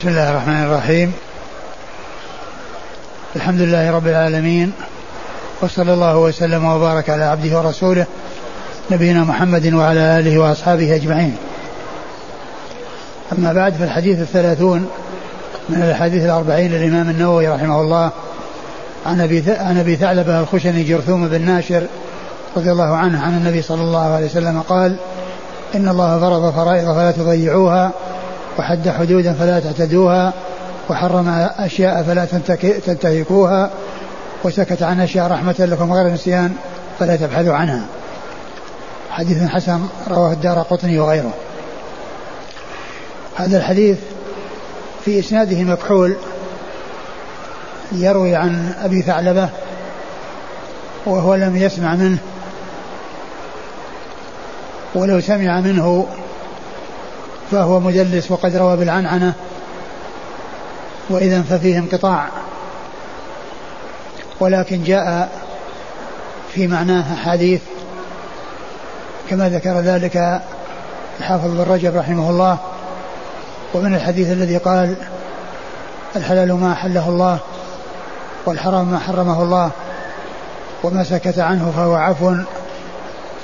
بسم الله الرحمن الرحيم. الحمد لله رب العالمين وصلى الله وسلم وبارك على عبده ورسوله نبينا محمد وعلى آله وأصحابه أجمعين. أما بعد فالحديث الثلاثون من الأحاديث الأربعين للإمام النووي رحمه الله عن أبي عن أبي ثعلبة الخشني جرثوم بن ناشر رضي الله عنه عن النبي صلى الله عليه وسلم قال إن الله فرض فرائض فلا تضيعوها وحد حدودا فلا تعتدوها وحرم أشياء فلا تنتهكوها وسكت عن أشياء رحمة لكم غير نسيان فلا تبحثوا عنها. حديث حسن رواه الدار قطني وغيره. هذا الحديث في إسناده مكحول يروي عن أبي ثعلبة وهو لم يسمع منه ولو سمع منه فهو مدلس وقد روى بالعنعنة وإذا ففيه انقطاع. ولكن جاء في معناه أحاديث كما ذكر ذلك الحافظ بن رجب رحمه الله ومن الحديث الذي قال الحلال ما أحله الله والحرام ما حرمه الله وما سكت عنه فهو عفو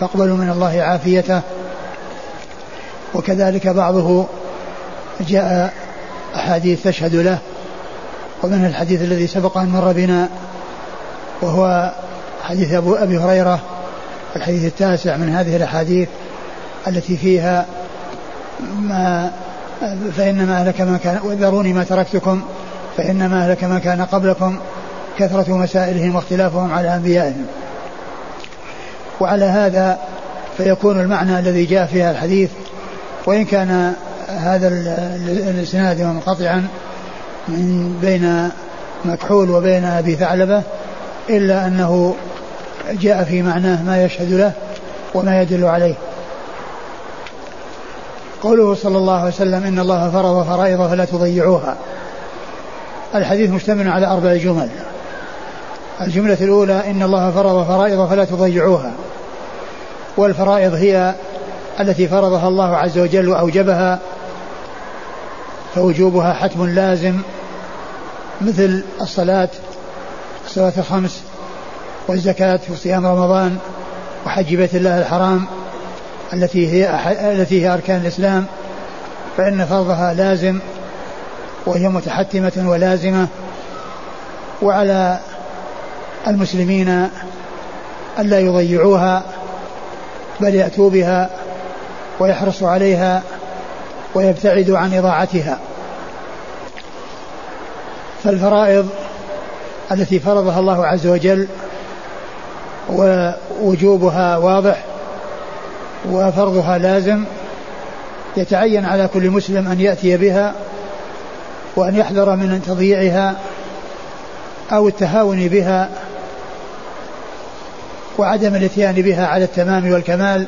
فاقبلوا من الله عافيته. وكذلك بعضه جاء أحاديث تشهد له ومنها الحديث الذي سبق أن مر بنا وهو حديث أبو أبي هريرة الحديث التاسع من هذه الأحاديث التي فيها ما فإنما أهلك ما كان وذروني ما تركتكم فإنما أهلك ما كان قبلكم كثرة مسائلهم واختلافهم على أنبيائهم. وعلى هذا فيكون المعنى الذي جاء فيها الحديث وإن كان هذا الإسناد منقطعا من بين مكحول وبين أبي ثعلبة إلا أنه جاء في معناه ما يشهد له وما يدل عليه. قوله صلى الله عليه وسلم إن الله فرض فرائض فلا تضيعوها. الحديث مشتمل على أربع جمل. الجملة الأولى إن الله فرض فرائض فلا تضيعوها. والفرائض هي التي فرضها الله عز وجل وأوجبها فوجوبها حتم لازم مثل الصلاة الصلاة الخمس والزكاة وصيام رمضان وحج بيت الله الحرام التي هي التي هي أركان الإسلام فإن فرضها لازم وهي متحتمة ولازمة وعلى المسلمين ألا يضيعوها بل يأتوا بها. ويحرص عليها ويبتعد عن إضاعتها. فالفرائض التي فرضها الله عز وجل ووجوبها واضح وفرضها لازم يتعين على كل مسلم أن يأتي بها وأن يحذر من تضييعها أو التهاون بها وعدم الإتيان بها على التمام والكمال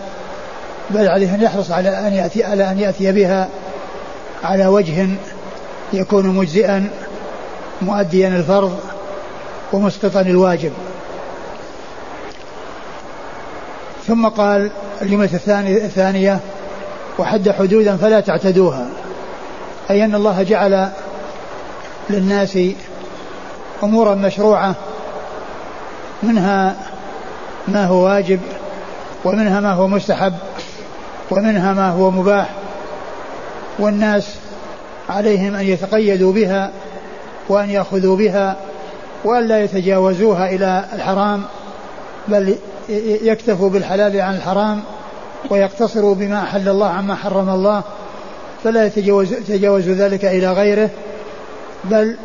بل عليه أن يحرص على أن يأتي على أن يأتي بها على وجه يكون مجزئا مؤديا الفرض ومسقطا الواجب. ثم قال الجملة الثانية وحد حدودا فلا تعتدوها. أي أن الله جعل للناس أمورا مشروعة منها ما هو واجب ومنها ما هو مستحب. ومنها ما هو مباح والناس عليهم أن يتقيدوا بها وأن يأخذوا بها وأن لا يتجاوزوها إلى الحرام بل يكتفوا بالحلال عن الحرام ويقتصروا بما أحل الله عما حرم الله فلا يتجاوز يتجاوز ذلك إلى غيره بل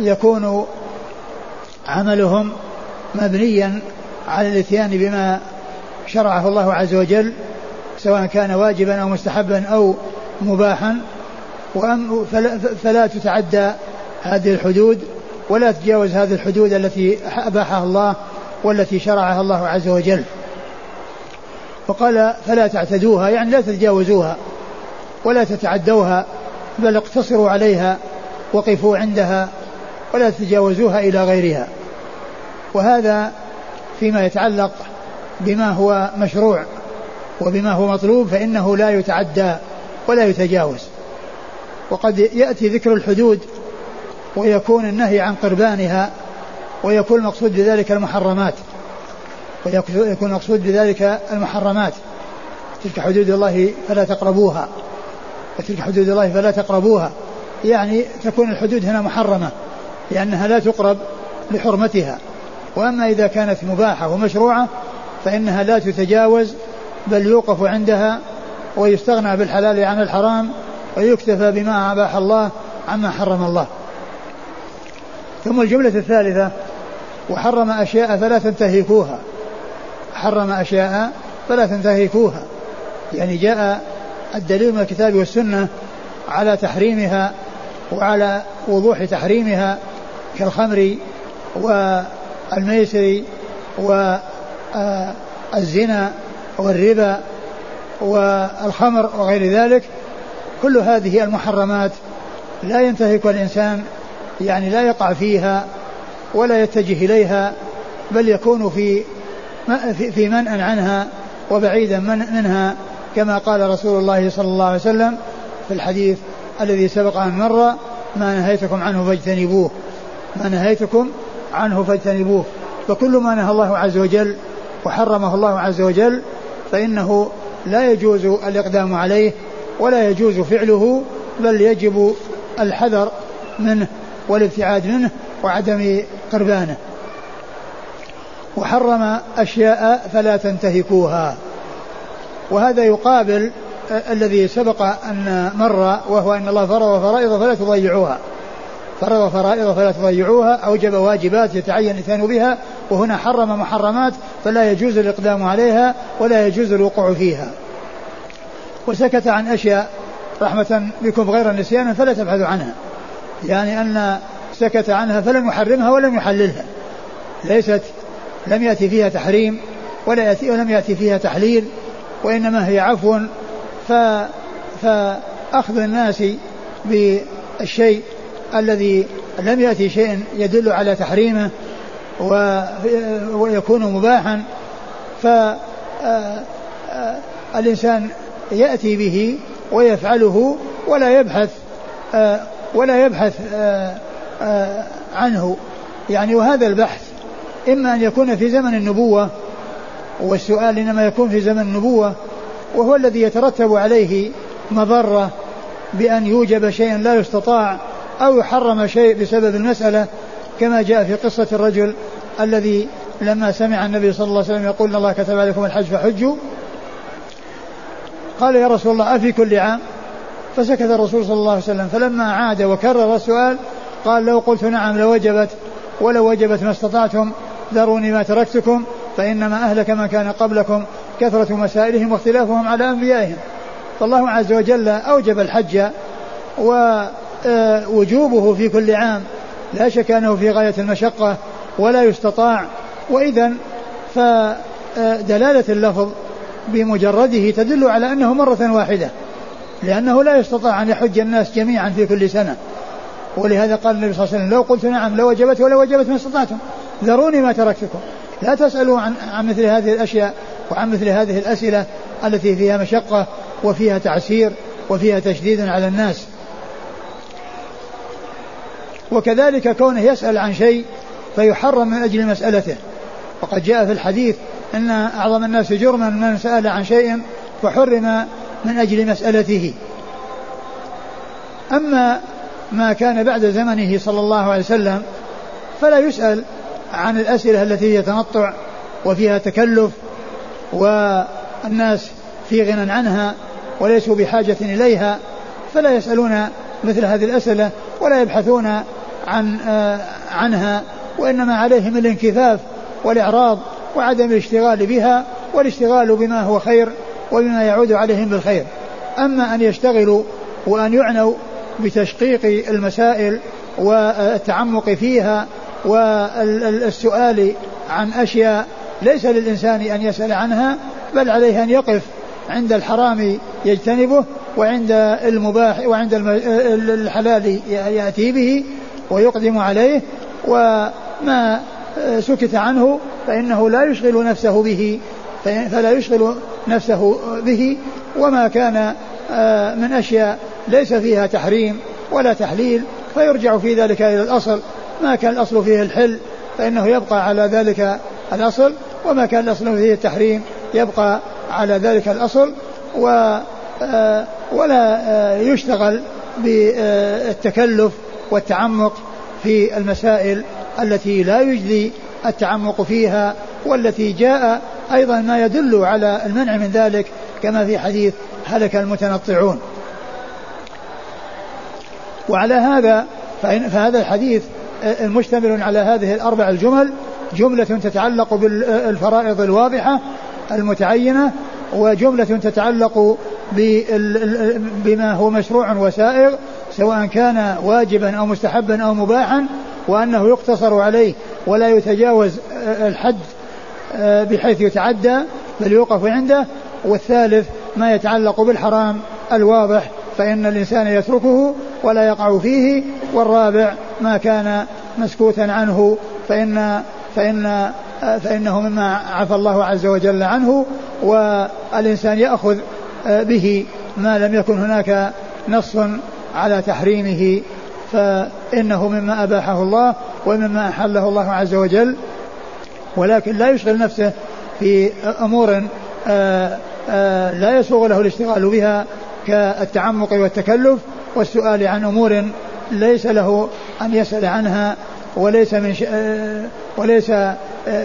يكون عملهم مبنيا على الإتيان بما شرعه الله عز وجل سواء كان واجبا أو مستحبا أو مباحا. فلا, فلا تتعدى هذه الحدود ولا تتجاوز هذه الحدود التي أباحها الله والتي شرعها الله عز وجل. وقال فلا تعتدوها يعني لا تتجاوزوها ولا تتعدوها بل اقتصروا عليها وقفوا عندها ولا تتجاوزوها إلى غيرها. وهذا فيما يتعلق بما هو مشروع. وبما هو مطلوب فإنه لا يتعدى ولا يتجاوز. وقد يأتي ذكر الحدود ويكون النهي عن قربانها ويكون المقصود بذلك المحرمات ويكون المقصود بذلك المحرمات. تلك حدود الله فلا تقربوها وتلك حدود الله فلا تقربوها. يعني تكون الحدود هنا محرمة لأنها لا تقرب لحرمتها. وأما إذا كانت مباحة ومشروعة فإنها لا تتجاوز بل يوقف عندها ويستغنى بالحلال عن الحرام ويكتفى بما أباح الله عما حرم الله. ثم الجملة الثالثة وحرم أشياء فلا تنتهكوها. حرم أشياء فلا تنتهكوها. يعني جاء الدليل من الكتاب والسنة على تحريمها وعلى وضوح تحريمها كالخمر والميسر والزنا والربا والخمر وغير ذلك كل هذه المحرمات لا ينتهك الإنسان يعني لا يقع فيها ولا يتجه إليها بل يكون في في منأ عنها وبعيدا من منها كما قال رسول الله صلى الله عليه وسلم في الحديث الذي سبق أن مر ما نهيتكم عنه فاجتنبوه ما نهيتكم عنه فاجتنبوه. فكل ما نهى الله عز وجل وحرمه الله عز وجل فإنه لا يجوز الإقدام عليه ولا يجوز فعله بل يجب الحذر منه والابتعاد منه وعدم قربانه. وحرم أشياء فلا تنتهكوها. وهذا يقابل الذي سبق أن مر وهو أن الله فرض فرائض فلا تضيعوها. فرض فرائض فلا تضيعوها أوجب واجبات يتعين الإنسان بها وهنا حرم محرمات فلا يجوز الإقدام عليها ولا يجوز الوقوع فيها. وسكت عن أشياء رحمة بكم غير نسيانا فلا تبحثوا عنها. يعني أن سكت عنها فلم يحرمها ولم يحللها. ليست لم يأتي فيها تحريم ولا يأتي ولم يأتي فيها تحليل وإنما هي عفو. ف فأخذ الناس بالشيء الذي لم يأتي شيء يدل على تحريمه ويكون مباحا فالإنسان يأتي به ويفعله ولا يبحث ولا يبحث عنه. يعني وهذا البحث إما أن يكون في زمن النبوة والسؤال إنما يكون في زمن النبوة وهو الذي يترتب عليه مضرة بأن يوجب شيء لا يستطاع أو يحرم شيء بسبب المسألة كما جاء في قصة الرجل الذي لما سمع النبي صلى الله عليه وسلم يقول إن الله كتب عليكم الحج فحجوا. قال يا رسول الله أفي كل عام؟ فسكت الرسول صلى الله عليه وسلم. فلما عاد وكرر السؤال قال لو قلت نعم لوجبت ولو وجبت ما استطعتم ذروني ما تركتكم فإنما أهلك من كان قبلكم كثرة مسائلهم واختلافهم على أنبيائهم. فالله عز وجل أوجب الحج ووجوبه في كل عام. لا شك أنه في غاية المشقة. ولا يستطاع. وإذا فدلالة اللفظ بمجرده تدل على أنه مرة واحدة لأنه لا يستطاع أن يحج الناس جميعا في كل سنة. ولهذا قال النبي صلى الله عليه وسلم لو قلت نعم لوجبت ولا وجبت ما استطعتم. ذروني ما تركتكم. لا تسألوا عن, عن مثل هذه الأشياء وعن مثل هذه الأسئلة التي فيها مشقة وفيها تعسير وفيها تشديد على الناس. وكذلك كونه يسأل عن شيء فيحرم من أجل مسألته. وقد جاء في الحديث أن أعظم الناس جرما من سأل عن شيء فحرم من أجل مسألته. أما ما كان بعد زمنه صلى الله عليه وسلم فلا يسأل عن الأسئلة التي هي تنطع وفيها تكلف والناس في غنى عنها وليسوا بحاجة إليها فلا يسألون مثل هذه الأسئلة ولا يبحثون عن آه عنها. وإنما عليهم الانكفاف والإعراض وعدم الاشتغال بها والاشتغال بما هو خير وبما يعود عليهم بالخير. أما أن يشتغلوا وأن يعنوا بتشقيق المسائل والتعمق فيها والسؤال عن أشياء ليس للإنسان أن يسأل عنها بل عليه أن يقف عند الحرام يجتنبه وعند المباح وعند الحلال يأتي به ويقدم عليه وما سكت عنه فإنه لا يشغل نفسه به فلا يشغل نفسه به وما كان من أشياء ليس فيها تحريم ولا تحليل فيرجع في ذلك إلى الأصل. ما كان الأصل فيه الحل فإنه يبقى على ذلك الأصل وما كان الأصل فيه التحريم يبقى على ذلك الأصل و آه، ولا آه، يشتغل بالتكلف والتعمق في المسائل التي لا يجدي التعمق فيها والتي جاء أيضا ما يدل على المنع من ذلك كما في حديث هلك المتنطعون. وعلى هذا فهذا الحديث المشتمل على هذه الأربع الجمل جملة تتعلق بالفرائض الواضحة المتعينة وجملة تتعلق بما هو مشروع وسائغ سواء كان واجبا أو مستحبا أو مباحا. وأنه يقتصر عليه ولا يتجاوز الحد بحيث يتعدى بل يوقف عنده. والثالث ما يتعلق بالحرام الواضح فإن الإنسان يتركه ولا يقع فيه. والرابع ما كان مسكوتا عنه فإن فإن فإنه مما عفى الله عز وجل عنه. والإنسان يأخذ به ما لم يكن هناك نص على تحريمه. فإنه مما أباحه الله ومما أحله الله عز وجل ولكن لا يشغل نفسه في أمور آه، آه، لا يسوغ له الاشتغال بها كالتعمق والتكلف والسؤال عن أمور ليس له أن يسأل عنها وليس من ش... آه، وليس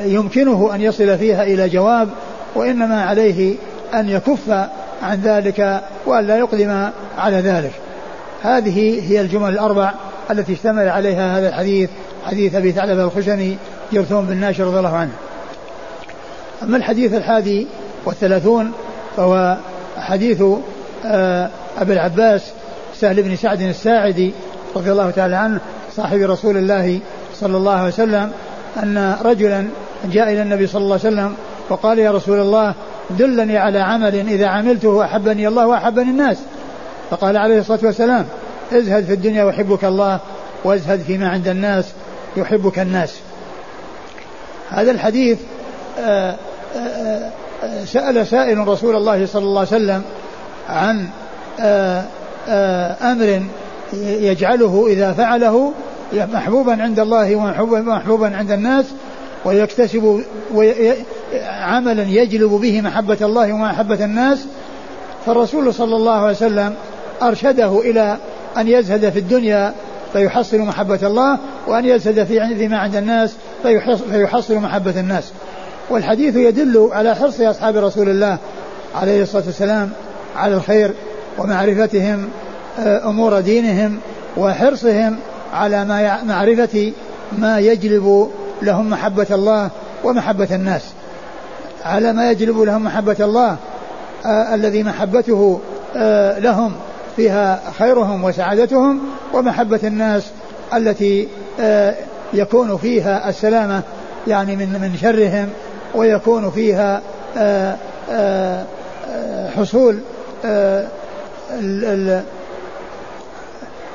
يمكنه أن يصل فيها إلى جواب وإنما عليه أن يكف عن ذلك وأن لا يقدم على ذلك. هذه هي الجمل الأربع التي اشتمل عليها هذا الحديث حديث أبي ثعلبة الخشني جرثوم بن ناشر رضي الله عنه. أما الحديث الحادي والثلاثون فهو حديث آه، أبي العباس سهل بن سعد الساعدي رضي الله تعالى عنه صاحب رسول الله صلى الله عليه وسلم أن رجلا جاء إلى النبي صلى الله عليه وسلم وقال يا رسول الله دلني على عمل إذا عملته أحبني الله وأحبني الناس. فقال عليه الصلاة والسلام ازهد في الدنيا يحبك الله وازهد فيما عند الناس يحبك الناس. هذا الحديث آه، آآ آه، سأل سائل رسول الله صلى الله عليه وسلم عن آه، أمر يجعله إذا فعله محبوبا عند الله ومحبوبا عند الناس ويكتسب عملا يجلب به محبة الله ومحبة الناس. فالرسول صلى الله عليه وسلم أرشده إلى أن يزهد في الدنيا فيحصل محبة الله وأن يزهد في ما عند الناس فيحصل محبة الناس. والحديث يدل على حرص أصحاب رسول الله عليه الصلاة والسلام على الخير ومعرفتهم آه، أمور دينهم وحرصهم على ما معرفة ما يجلب لهم محبة الله ومحبة الناس. على ما يجلب لهم محبة الله آه الذي محبته آه لهم. فيها خيرهم وسعادتهم ومحبة الناس التي آه يكون فيها السلامة يعني من من شرهم ويكون فيها آه آه, حصول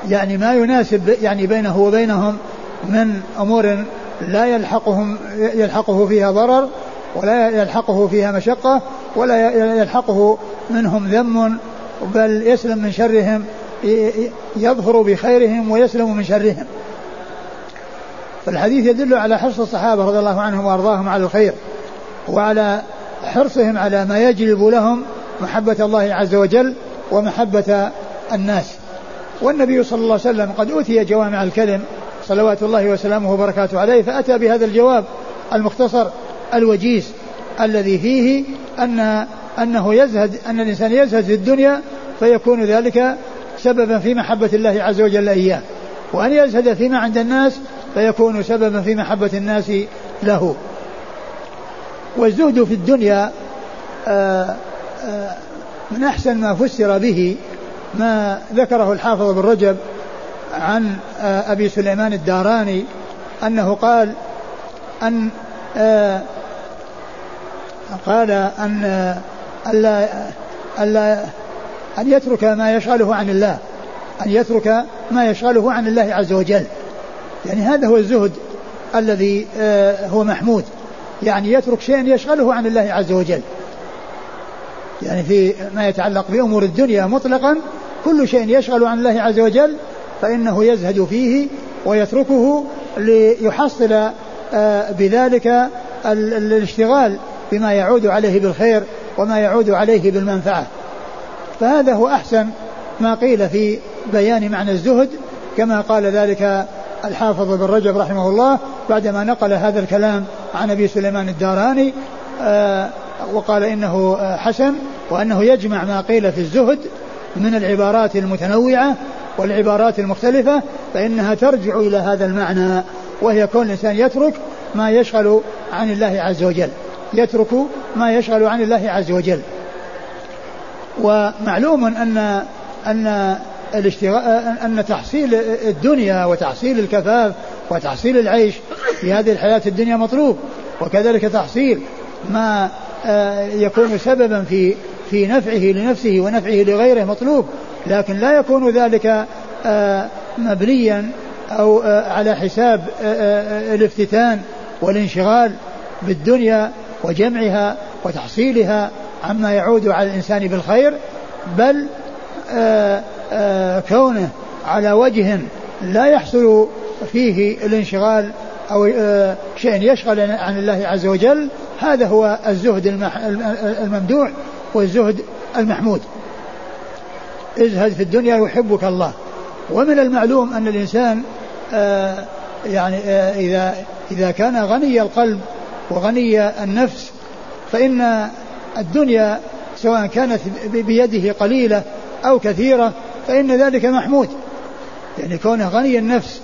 يعني ما يناسب يعني بينه وبينهم من أمور لا يلحقهم يلحقه فيها ضرر ولا يلحقه فيها مشقة ولا يلحقه منهم ذم بل يسلم من شرهم يظهر بخيرهم ويسلم من شرهم. فالحديث يدل على حرص الصحابة رضي الله عنهم وأرضاهم على الخير وعلى حرصهم على ما يجلب لهم محبة الله عز وجل ومحبة الناس. والنبي صلى الله عليه وسلم قد أوتي جوامع الكلم صلوات الله وسلامه وبركاته عليه فأتى بهذا الجواب المختصر الوجيز الذي فيه أن أنه يزهد أن الإنسان يزهد في الدنيا فيكون ذلك سببا في محبة الله عز وجل إياه. وأن يزهد فيما عند الناس فيكون سببا في محبة الناس له. والزهد في الدنيا آه، آه، من أحسن ما فسر به ما ذكره الحافظ بن رجب عن آه، أبي سليمان الداراني أنه قال أن قال أن ألا ألا أن يترك ما يشغله عن الله أن يترك ما يشغله عن الله عز وجل. يعني هذا هو الزهد الذي آه، هو محمود. يعني يترك شيئا يشغله عن الله عز وجل. يعني في ما يتعلق بأمور الدنيا مطلقا كل شيء يشغل عن الله عز وجل فإنه يزهد فيه ويتركه ليحصل آه، بذلك الاشتغال بما يعود عليه بالخير وما يعود عليه بالمنفعة. فهذا هو أحسن ما قيل في بيان معنى الزهد كما قال ذلك الحافظ بن رجب رحمه الله بعدما نقل هذا الكلام عن أبي سليمان الداراني آه، وقال آه، حسن وأنه يجمع ما قيل في الزهد من العبارات المتنوعة والعبارات المختلفة فإنها ترجع إلى هذا المعنى وهي كون الإنسان يترك ما يشغل عن الله عز وجل يترك ما يشغل عن الله عز وجل. ومعلوم ان أن الاشتغال أن تحصيل الدنيا وتحصيل الكفاف وتحصيل العيش في هذه الحياة الدنيا مطلوب. وكذلك تحصيل ما آه، يكون سببا في في نفعه لنفسه ونفعه لغيره مطلوب. لكن لا يكون ذلك آه، مبنيا أو آه، على حساب الافتتان والانشغال بالدنيا وجمعها وتحصيلها عما يعود على الإنسان بالخير بل كونه على وجه لا يحصل فيه الانشغال أو آه، شيء يشغل عن الله عز وجل هذا هو الزهد الممدوح والزهد المحمود. ازهد في الدنيا يحبك الله. ومن المعلوم أن الإنسان آه، يعني آه، إذا إذا كان غني القلب وغني النفس فإن الدنيا سواء كانت بيده قليلة أو كثيرة فإن ذلك محمود. يعني كونه غني النفس.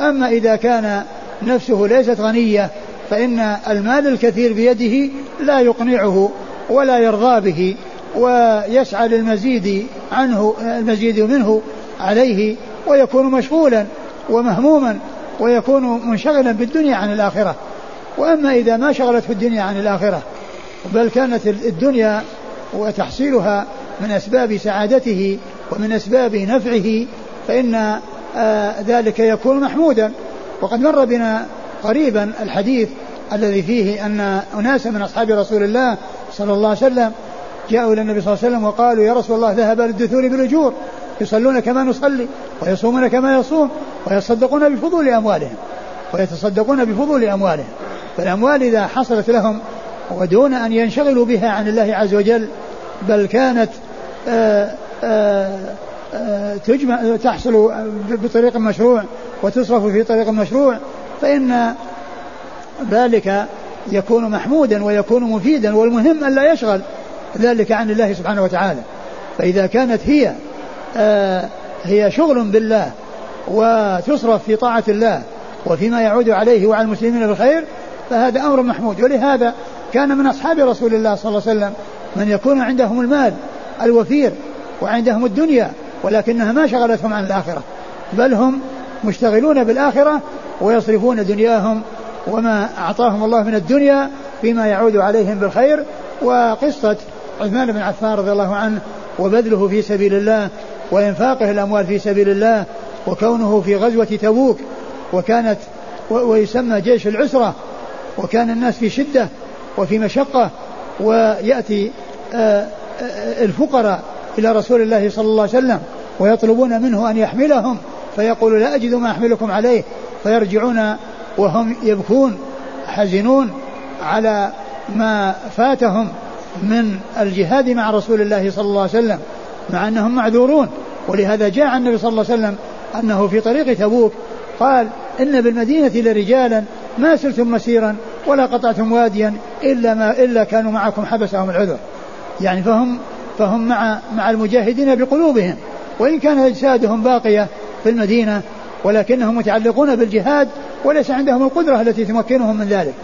أما إذا كان نفسه ليست غنية فإن المال الكثير بيده لا يقنعه ولا يرضى به ويسعى للمزيد عنه المزيد منه عليه ويكون مشغولا ومهموما ويكون منشغلا بالدنيا عن الآخرة. وأما إذا ما شغلته الدنيا عن الآخرة بل كانت الدنيا وتحصيلها من أسباب سعادته ومن أسباب نفعه فإن آه ذلك يكون محمودا. وقد مر بنا قريبا الحديث الذي فيه أن أناسا من أصحاب رسول الله صلى الله عليه وسلم جاءوا إلى النبي صلى الله عليه وسلم وقالوا يا رسول الله ذهب للدثور بالأجور يصلون كما نصلي ويصومون كما يصوم ويصدقون بفضول أموالهم ويتصدقون بفضول أموالهم. فالأموال إذا حصلت لهم ودون أن ينشغلوا بها عن الله عز وجل بل كانت آآ آآ تجمع تحصل بطريق مشروع وتصرف في طريق مشروع فإن ذلك يكون محمودا ويكون مفيدا والمهم أن لا يشغل ذلك عن الله سبحانه وتعالى. فإذا كانت هي آه هي شغل بالله وتصرف في طاعة الله وفيما يعود عليه وعلى المسلمين بالخير فهذا أمر محمود. ولهذا كان من أصحاب رسول الله صلى الله عليه وسلم من يكون عندهم المال الوفير وعندهم الدنيا ولكنها ما شغلتهم عن الآخرة بل هم مشتغلون بالآخرة ويصرفون دنياهم وما أعطاهم الله من الدنيا فيما يعود عليهم بالخير وقصة عثمان بن عفان رضي الله عنه وبذله في سبيل الله وإنفاقه الأموال في سبيل الله وكونه في غزوة تبوك وكانت ويسمى جيش العسرة وكان الناس في شدة وفي مشقة ويأتي آه، آه، الفقراء إلى رسول الله صلى الله عليه وسلم ويطلبون منه أن يحملهم فيقول لا أجد ما أحملكم عليه فيرجعون وهم يبكون حزنون على ما فاتهم من الجهاد مع رسول الله صلى الله عليه وسلم مع أنهم معذورون. ولهذا جاء النبي صلى الله عليه وسلم أنه في طريق تبوك قال إن بالمدينة لرجالا ما سرتم مسيرا ولا قطعتم واديا إلا ما إلا كانوا معكم حبسهم العذر. يعني فهم فهم مع مع المجاهدين بقلوبهم. وإن كان أجسادهم باقية في المدينة ولكنهم متعلقون بالجهاد وليس عندهم القدرة التي تمكنهم من ذلك.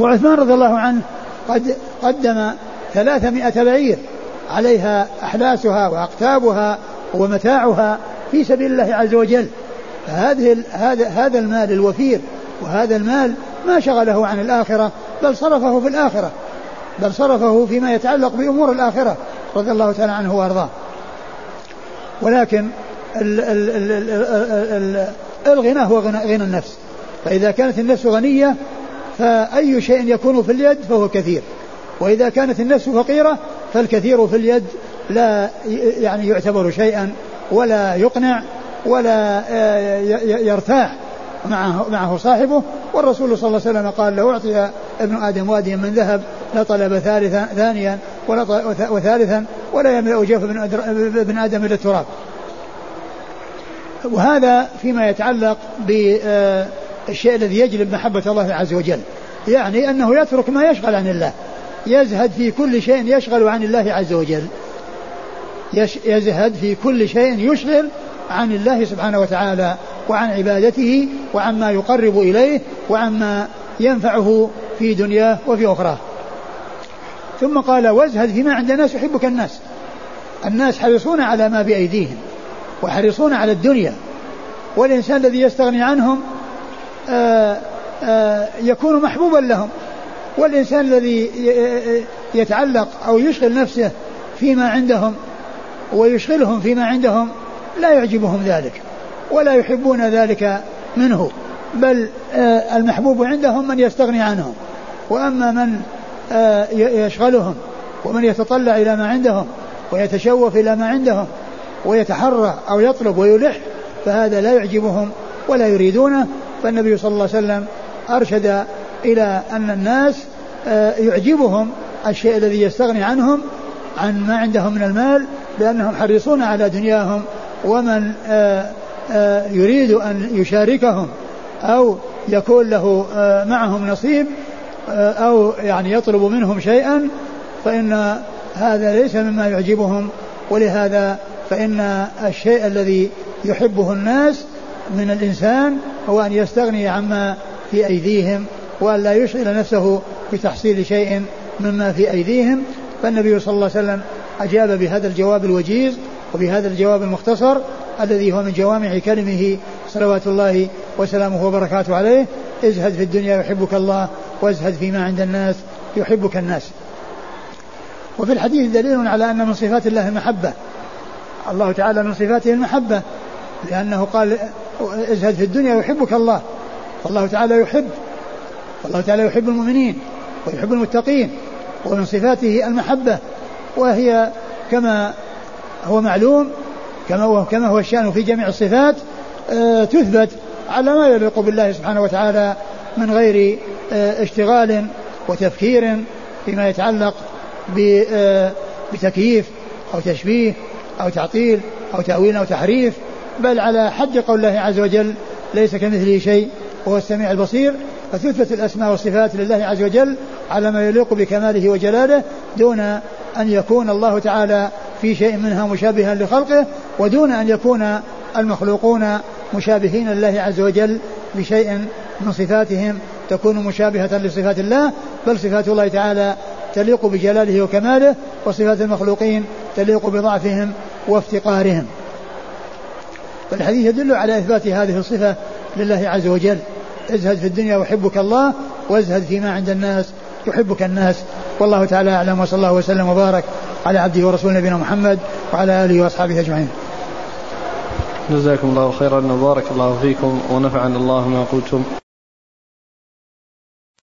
وعثمان رضي الله عنه قد قدم ثلاثمائة بعير عليها أحلاسها وأقتابها ومتاعها في سبيل الله عز وجل. فهذه هذا هذا المال الوفير وهذا المال ما شغله عن الآخرة بل صرفه في الآخرة بل صرفه فيما يتعلق بأمور الآخرة رضي الله تعالى عنه وأرضاه. ولكن ال ال ال ال الغنى هو غنى, غنى النفس. فإذا كانت النفس غنية فأي شيء يكون في اليد فهو كثير. وإذا كانت النفس فقيرة فالكثير في اليد لا يعني يعتبر شيئا ولا يقنع ولا آه، يرتاح معه معه صاحبه والرسول صلى الله عليه وسلم قال لو أعطي ابن آدم واديا من ذهب لطلب ثالثا ثانيا وثالثا ولا يملأ جوف ابن آدم إلى التراب. وهذا فيما يتعلق بالشيء الذي يجلب محبة الله عز وجل. يعني أنه يترك ما يشغل عن الله. يزهد في كل شيء يشغل عن الله عز وجل. يزهد في كل شيء يشغل عن الله سبحانه وتعالى وعن عبادته وعما يقرب إليه وعما ينفعه في دنياه وفي أخراه. ثم قال وازهد فيما عند الناس يحبك الناس. الناس حريصون على ما بأيديهم وحريصون على الدنيا. والإنسان الذي يستغني عنهم آآ آه، آآ آه، يكون محبوبا لهم. والإنسان الذي يتعلق أو يشغل نفسه فيما عندهم ويشغلهم فيما عندهم لا يعجبهم ذلك. ولا يحبون ذلك منه بل آه، المحبوب عندهم من يستغني عنهم وأما من آه، يشغلهم ومن يتطلع إلى ما عندهم ويتشوف إلى ما عندهم ويتحرى أو يطلب ويلح فهذا لا يعجبهم ولا يريدونه. فالنبي صلى الله عليه وسلم أرشد إلى أن الناس آه، يعجبهم الشيء الذي يستغني عنهم عن ما عندهم من المال لأنهم حريصون على دنياهم ومن آه، يريد أن يشاركهم أو يكون له آه، معهم نصيب آه، أو يعني يطلب منهم شيئا فإن هذا ليس مما يعجبهم. ولهذا فإن الشيء الذي يحبه الناس من الإنسان هو أن يستغني عما في أيديهم وأن لا يشغل نفسه بتحصيل شيء مما في أيديهم. فالنبي صلى الله عليه وسلم أجاب بهذا الجواب الوجيز وبهذا الجواب المختصر الذي هو من جوامع كلمه صلوات الله وسلامه وبركاته عليه ازهد في الدنيا يحبك الله وازهد فيما عند الناس يحبك الناس. وفي الحديث دليل على أن من صفات الله المحبة الله تعالى من صفاته المحبة لأنه قال ازهد في الدنيا يحبك الله. فالله تعالى يحب والله تعالى يحب المؤمنين ويحب المتقين ومن صفاته المحبة وهي كما هو معلوم كما هو كما هو الشأن في جميع الصفات آه، تثبت على ما يليق بالله سبحانه وتعالى من غير آه، اشتغال وتفكير فيما يتعلق آه، بتكييف أو تشبيه أو تعطيل أو تأويل أو تحريف بل على حد قول الله عز وجل ليس كمثله شيء وهو السميع البصير. فتثبت الأسماء والصفات لله عز وجل على ما يليق بكماله وجلاله دون أن يكون الله تعالى في شيء منها مشابها لخلقه ودون أن يكون المخلوقون مشابهين لله عز وجل بشيء من صفاتهم تكون مشابهة لصفات الله بل صفات الله تعالى تليق بجلاله وكماله وصفات المخلوقين تليق بضعفهم وافتقارهم. فالحديث يدل على إثبات هذه الصفة لله عز وجل. ازهد في الدنيا وحبك الله وازهد فيما عند الناس يحبك الناس. والله تعالى أعلم وصلى الله وسلم وبارك على عبده ورسوله نبينا محمد وعلى آله وأصحابه أجمعين. جزاكم الله خيرا وبارك الله فيكم ونفعنا الله ما قلتم.